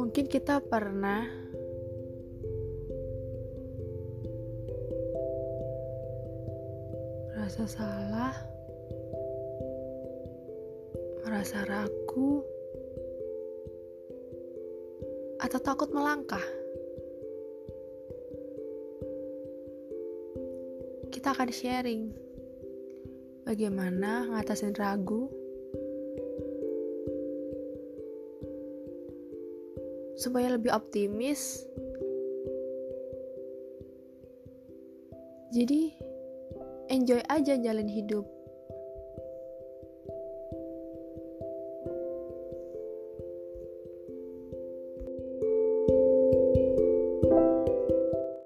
Mungkin kita pernah merasa salah, merasa ragu, atau takut melangkah. Kita akan sharing bagaimana ngatasin ragu supaya lebih optimis. Jadi, enjoy aja jalan hidup.